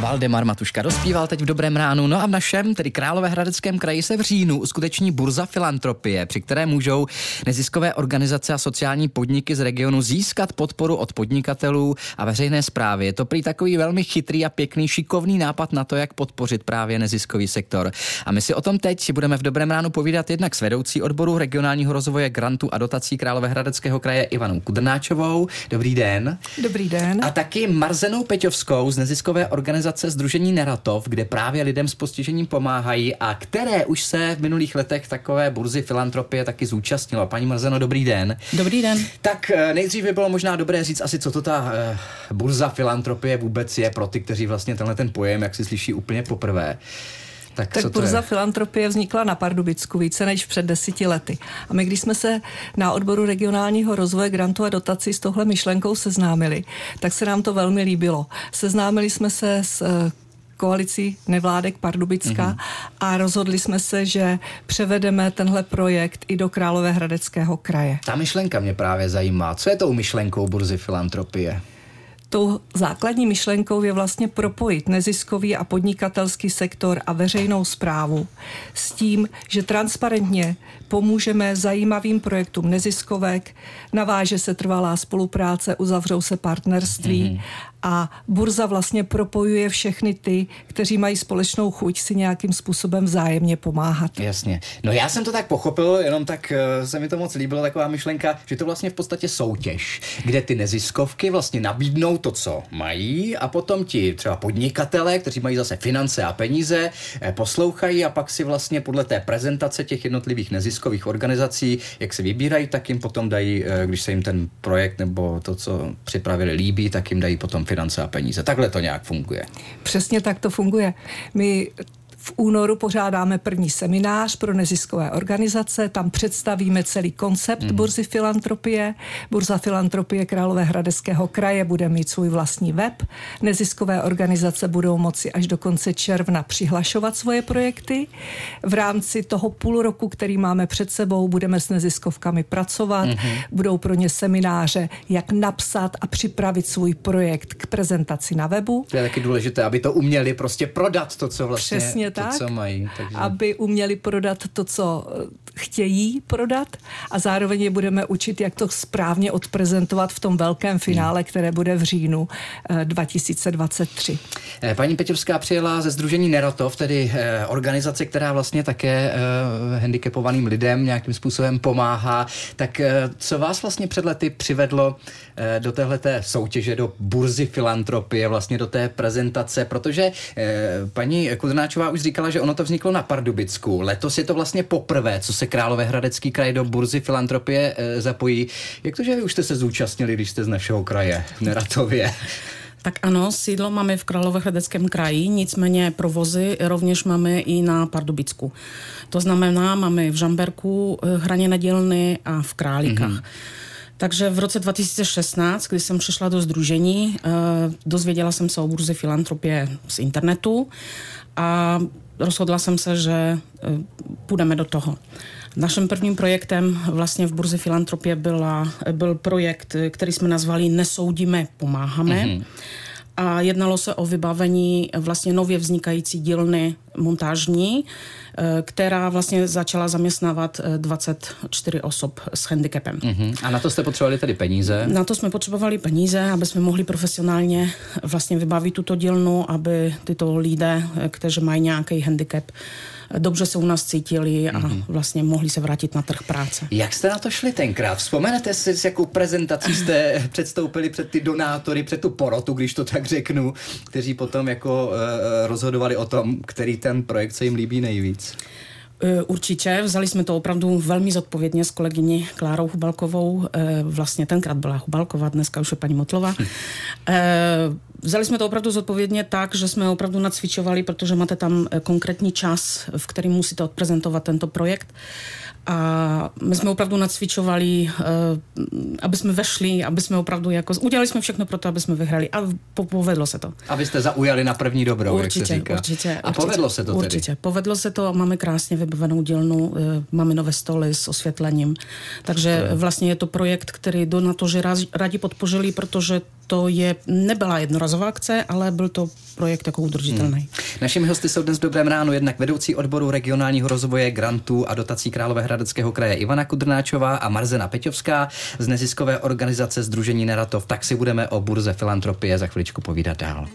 Valdemar Matuška dospíval teď v dobrém ránu. No a v našem, tedy Královéhradeckém kraji, se v říjnu uskuteční burza filantropie, při které můžou neziskové organizace a sociální podniky z regionu získat podporu od podnikatelů a veřejné zprávy. Je to prý takový velmi chytrý a pěkný, šikovný nápad na to, jak podpořit právě neziskový sektor. A my si o tom teď budeme v dobrém ránu povídat jednak s vedoucí odboru regionálního rozvoje grantu a dotací Královéhradeckého kraje Ivanou Kudrnáčovou. Dobrý den. Dobrý den. A taky Marzenou Peťovskou z neziskové organizace Združení Neratov, kde právě lidem s postižením pomáhají a které už se v minulých letech takové burzy filantropie taky zúčastnilo. Paní Marzeno, dobrý den. Dobrý den. Tak eh, nejdřív by bylo možná dobré říct asi, co to ta uh, burza filantropie vůbec je pro ty, kteří vlastně tenhle ten pojem, jak si slyší úplně poprvé. Tak, tak burza filantropie vznikla na Pardubicku více než před deseti lety. A my, když jsme se na odboru regionálního rozvoje grantu a dotací s tohle myšlenkou seznámili, tak se nám to velmi líbilo. Seznámili jsme se s eh, koalicí nevládek Pardubicka mm-hmm. a rozhodli jsme se, že převedeme tenhle projekt i do Královéhradeckého kraje. Ta myšlenka mě právě zajímá. Co je tou myšlenkou burzy filantropie? Tou základní myšlenkou je vlastně propojit neziskový a podnikatelský sektor a veřejnou zprávu s tím, že transparentně pomůžeme zajímavým projektům neziskovek, naváže se trvalá spolupráce, uzavřou se partnerství mm-hmm a burza vlastně propojuje všechny ty, kteří mají společnou chuť si nějakým způsobem vzájemně pomáhat. Jasně. No já jsem to tak pochopil, jenom tak uh, se mi to moc líbilo, taková myšlenka, že to vlastně v podstatě soutěž, kde ty neziskovky vlastně nabídnou to, co mají a potom ti třeba podnikatele, kteří mají zase finance a peníze, eh, poslouchají a pak si vlastně podle té prezentace těch jednotlivých neziskových organizací, jak se vybírají, tak jim potom dají, eh, když se jim ten projekt nebo to, co připravili, líbí, tak jim dají potom finance a peníze. Takhle to nějak funguje. Přesně tak to funguje. My v únoru pořádáme první seminář pro neziskové organizace, tam představíme celý koncept mm. burzy filantropie. Burza filantropie Královéhradeckého kraje bude mít svůj vlastní web. Neziskové organizace budou moci až do konce června přihlašovat svoje projekty. V rámci toho půl roku, který máme před sebou, budeme s neziskovkami pracovat. Mm-hmm. Budou pro ně semináře, jak napsat a připravit svůj projekt k prezentaci na webu. To je taky důležité, aby to uměli prostě prodat to, co vlastně Přesně to, tak, co mají. Takže... aby uměli prodat to, co eh, chtějí prodat a zároveň je budeme učit, jak to správně odprezentovat v tom velkém finále, které bude v říjnu 2023. Eh, eh, paní Peťovská přijela ze Združení Nerotov, tedy organizace, která vlastně také handicapovaným lidem nějakým způsobem pomáhá. Tak co vás vlastně před lety přivedlo do téhleté soutěže, do burzy filantropie, vlastně do té prezentace, protože paní Kudrnáčová už říkala, že ono to vzniklo na Pardubicku. Letos je to vlastně poprvé, co se Královéhradecký kraj do burzy filantropie e, zapojí. Jak to, že vy už jste se zúčastnili, když jste z našeho kraje, v Neratově? Tak ano, sídlo máme v Královéhradeckém kraji, nicméně provozy rovněž máme i na Pardubicku. To znamená, máme v Žamberku e, hraně dílny a v Králikách. Mm-hmm. Takže v roce 2016, kdy jsem přišla do združení, e, dozvěděla jsem se o burze filantropie z internetu a rozhodla jsem se, že e, půjdeme do toho. Naším prvním projektem vlastně v Burze Filantropie byla, byl projekt, který jsme nazvali Nesoudíme, pomáháme. Mm-hmm. A jednalo se o vybavení vlastně nově vznikající dílny montážní, Eh, která vlastně začala zaměstnávat 24 eh, osob s handicapem. Uh-huh. A na to jste potřebovali tedy peníze? Na to jsme potřebovali peníze, aby jsme mohli profesionálně vlastně vybavit tuto dílnu, aby tyto lidé, eh, kteří mají nějaký handicap, dobře se u nás cítili a mm-hmm. vlastně mohli se vrátit na trh práce. Jak jste na to šli tenkrát? Vzpomenete si, s jakou prezentací jste předstoupili před ty donátory, před tu porotu, když to tak řeknu, kteří potom jako uh, rozhodovali o tom, který ten projekt se jim líbí nejvíc? E, určitě, vzali jsme to opravdu velmi zodpovědně s kolegyní Klárou Hubalkovou, e, vlastně tenkrát byla Hubalková, dneska už je paní Motlova. Vzali jsme to opravdu zodpovědně tak, že jsme opravdu nacvičovali, protože máte tam konkrétní čas, v kterém musíte odprezentovat tento projekt a my jsme opravdu nacvičovali, uh, aby jsme vešli, aby jsme opravdu jako, udělali jsme všechno pro to, aby jsme vyhrali a po, povedlo se to. Abyste zaujali na první dobrou, určitě, jak se říká. Určitě, a určitě, povedlo se to určitě. tedy? Povedlo se to a máme krásně vybavenou dílnu, uh, máme nové stoly s osvětlením, takže to vlastně je to projekt, který donatoři rádi podpořili, protože to je, nebyla jednorazová akce, ale byl to projekt jako udržitelný. Hmm. Našimi hosty jsou dnes v Dobrém ránu jednak vedoucí odboru regionálního rozvoje, grantů a dotací Královéhradeckého kraje Ivana Kudrnáčová a Marzena Peťovská z neziskové organizace Združení Neratov. Tak si budeme o burze filantropie za chviličku povídat dál.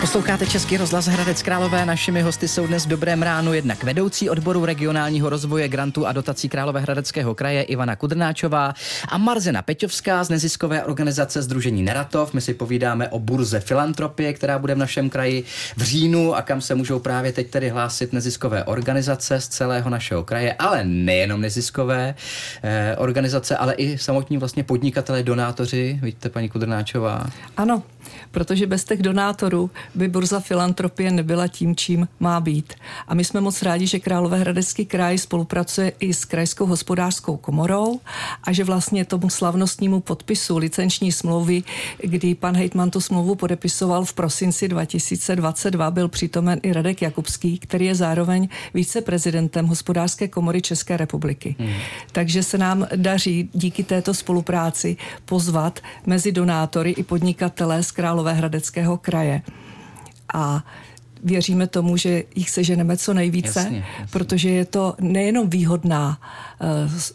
Posloucháte Český rozhlas Hradec Králové. Našimi hosty jsou dnes v Dobrém ránu jednak vedoucí odboru regionálního rozvoje, grantů a dotací Královéhradeckého kraje Ivana Kudrnáčová a Marzena Peťovská z neziskové organizace Združení Neratov. My si povídáme o burze filantropie, která bude v našem kraji v říjnu a kam se můžou právě teď tedy hlásit neziskové organizace z celého našeho kraje, ale nejenom neziskové eh, organizace, ale i samotní vlastně podnikatelé, donátoři. Vidíte, paní Kudrnáčová? Ano, protože bez těch donátorů by burza filantropie nebyla tím, čím má být. A my jsme moc rádi, že Královéhradecký kraj spolupracuje i s Krajskou hospodářskou komorou a že vlastně tomu slavnostnímu podpisu licenční smlouvy, kdy pan Hejtman tu smlouvu podepisoval v prosinci 2022, byl přítomen i Radek Jakubský, který je zároveň viceprezidentem hospodářské komory České republiky. Hmm. Takže se nám daří díky této spolupráci pozvat mezi donátory i podnikatele z Královéhradeckého kraje. A věříme tomu, že jich seženeme co nejvíce, jasně, jasně. protože je to nejenom výhodná uh,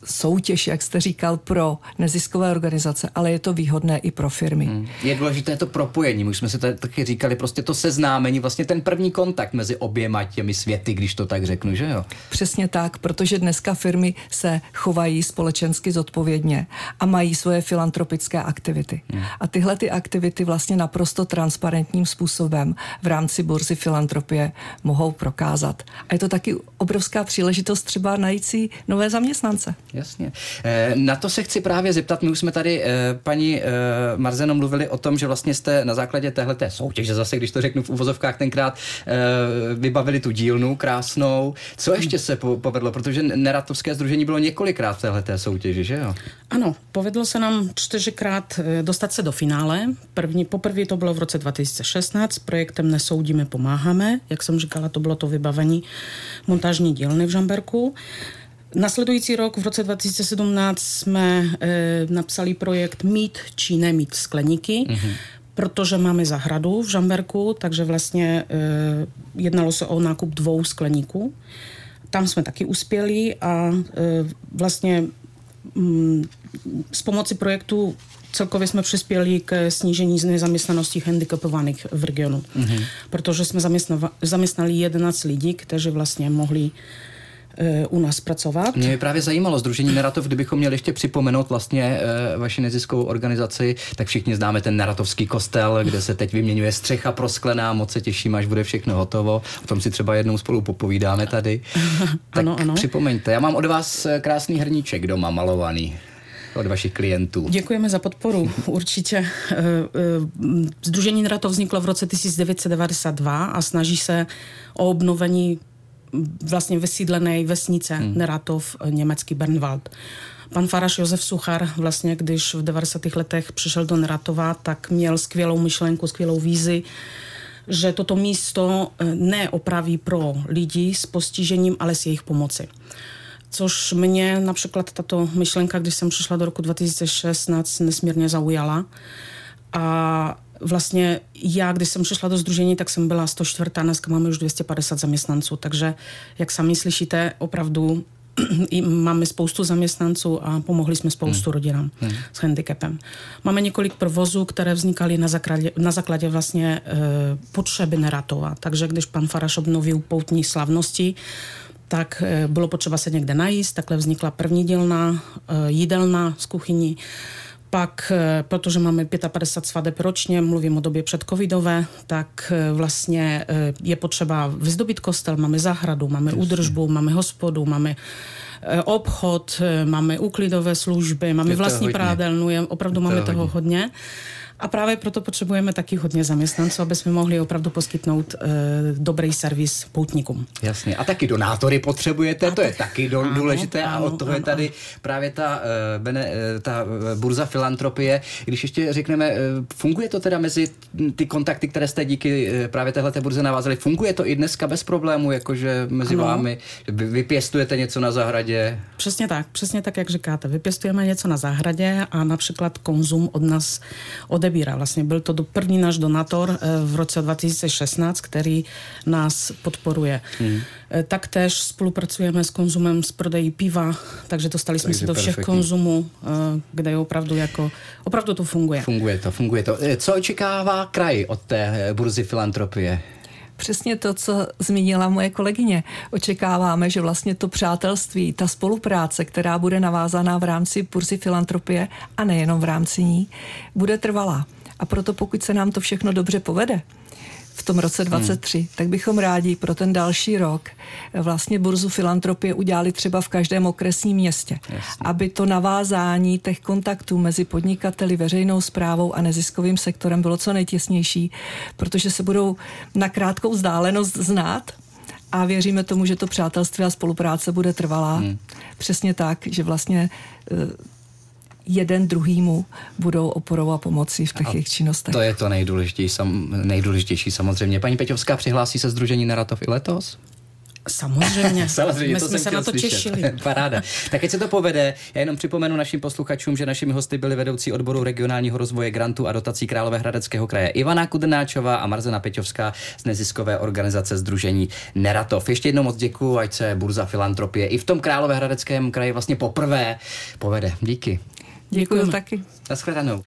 soutěž, jak jste říkal, pro neziskové organizace, ale je to výhodné i pro firmy. Hmm. Je důležité to propojení, my jsme si tady taky říkali, prostě to seznámení, vlastně ten první kontakt mezi oběma těmi světy, když to tak řeknu, že jo? Přesně tak, protože dneska firmy se chovají společensky zodpovědně a mají svoje filantropické aktivity. Hmm. A tyhle ty aktivity vlastně naprosto transparentním způsobem v rámci burzy filantropické filantropie mohou prokázat. A je to taky obrovská příležitost třeba najít si nové zaměstnance. Jasně. Eh, na to se chci právě zeptat. My už jsme tady, eh, paní eh, Marzeno, mluvili o tom, že vlastně jste na základě téhleté soutěže, zase když to řeknu v uvozovkách tenkrát, vybavili tu dílnu krásnou. Co ještě se povedlo? Protože Neratovské združení bylo několikrát v téhleté soutěži, že jo? Ano, povedlo se nám čtyřikrát dostat se do finále. První, poprvé to bylo v roce 2016 projektem Nesoudíme pomáhat pomáháme. Jak jsem říkala, to bylo to vybavení montážní dílny v Žamberku. Nasledující rok, v roce 2017, jsme e, napsali projekt Mít či nemít skleníky, mm-hmm. protože máme zahradu v Žamberku, takže vlastně e, jednalo se o nákup dvou skleníků. Tam jsme taky uspěli a e, vlastně mm, s pomocí projektu celkově jsme přispěli k snížení nezaměstnanosti handicapovaných v regionu, mm-hmm. protože jsme zaměstnali 11 lidí, kteří vlastně mohli e, u nás pracovat. Mě by právě zajímalo, Združení Neratov, kdybychom měli ještě připomenout vlastně e, vaši neziskovou organizaci, tak všichni známe ten Neratovský kostel, kde se teď vyměňuje střecha prosklená, moc se těším, až bude všechno hotovo. O tom si třeba jednou spolu popovídáme tady. tak ano, ano. připomeňte, já mám od vás e, krásný hrníček doma malovaný od vašich klientů. Děkujeme za podporu, určitě. Združení eh, Nerato vzniklo v roce 1992 a snaží se o obnovení vlastně vysídlené vesnice hmm. Neratov, eh, německý Bernwald. Pan Faraš Josef Suchar vlastně, když v 90. letech přišel do Neratova, tak měl skvělou myšlenku, skvělou vízi, že toto místo eh, neopraví pro lidi s postižením, ale s jejich pomoci což mě například tato myšlenka, když jsem přišla do roku 2016, nesmírně zaujala. A vlastně já, když jsem přišla do združení, tak jsem byla 104. Dneska máme už 250 zaměstnanců, takže jak sami slyšíte, opravdu máme spoustu zaměstnanců a pomohli jsme spoustu hmm. rodinám hmm. s handicapem. Máme několik provozů, které vznikaly na základě, na základě vlastně e, potřeby Neratova. Takže když pan Faraš obnovil poutní slavnosti, tak eh, bylo potřeba se někde najíst, takhle vznikla první dílna, eh, jídelna z kuchyní. Pak, eh, protože máme 55 svadeb ročně, mluvím o době předcovidové, tak vlastně je potřeba vyzdobit kostel, máme zahradu, máme Jasně. údržbu, máme hospodu, máme obchod, máme úklidové služby, máme vlastní prádelnu, opravdu máme toho hodně. hodně. A právě proto potřebujeme taky hodně zaměstnanců, aby jsme mohli opravdu poskytnout uh, dobrý servis poutníkům. Jasně. A taky donátory potřebujete, a to je taky do, ano, důležité ano, a od toho ano, je tady ano. právě ta, uh, bene, uh, ta burza filantropie. Když ještě řekneme, uh, funguje to teda mezi ty kontakty, které jste díky uh, právě téhle burze navázali, funguje to i dneska bez problému, jakože mezi ano. vámi, že vy vypěstujete něco na zahradě? Přesně tak, přesně tak, jak říkáte. Vypěstujeme něco na zahradě a například konzum od nás ode odebírá. Vlastně byl to první náš donátor eh, v roce 2016, který nás podporuje. Hmm. Spolupracujeme s konzumem z prodejí piva, takže dostali jsme se do všech perfektní. konzumů, kde je opravdu jako, opravdu to funguje. Funguje to, funguje to. Co očekává kraj od té burzy filantropie? Přesně to, co zmínila moje kolegyně. Očekáváme, že vlastně to přátelství, ta spolupráce, která bude navázaná v rámci Burzy filantropie a nejenom v rámci ní, bude trvalá. A proto pokud se nám to všechno dobře povede, v tom roce 23, hmm. tak bychom rádi pro ten další rok vlastně burzu filantropie udělali třeba v každém okresním městě, Jasně. aby to navázání těch kontaktů mezi podnikateli, veřejnou zprávou a neziskovým sektorem bylo co nejtěsnější, protože se budou na krátkou vzdálenost znát, a věříme tomu, že to přátelství a spolupráce bude trvalá. Hmm. Přesně tak, že vlastně eh, jeden druhýmu budou oporou a pomocí v těch jejich činnostech. To je to nejdůležitější, sam, nejdůležitější samozřejmě. Paní Peťovská přihlásí se Združení Neratov i letos? Samozřejmě. Samozřejmě, My to jsme se na to slyšet. těšili. Paráda. Tak ať se to povede, já jenom připomenu našim posluchačům, že našimi hosty byli vedoucí odboru regionálního rozvoje grantu a dotací Královéhradeckého kraje Ivana Kudnáčová a Marzena Peťovská z neziskové organizace Združení Neratov. Ještě jednou moc děkuji, ať se Burza Filantropie i v tom Královéhradeckém kraji vlastně poprvé povede. Díky. Děkuji taky. Naschledanou.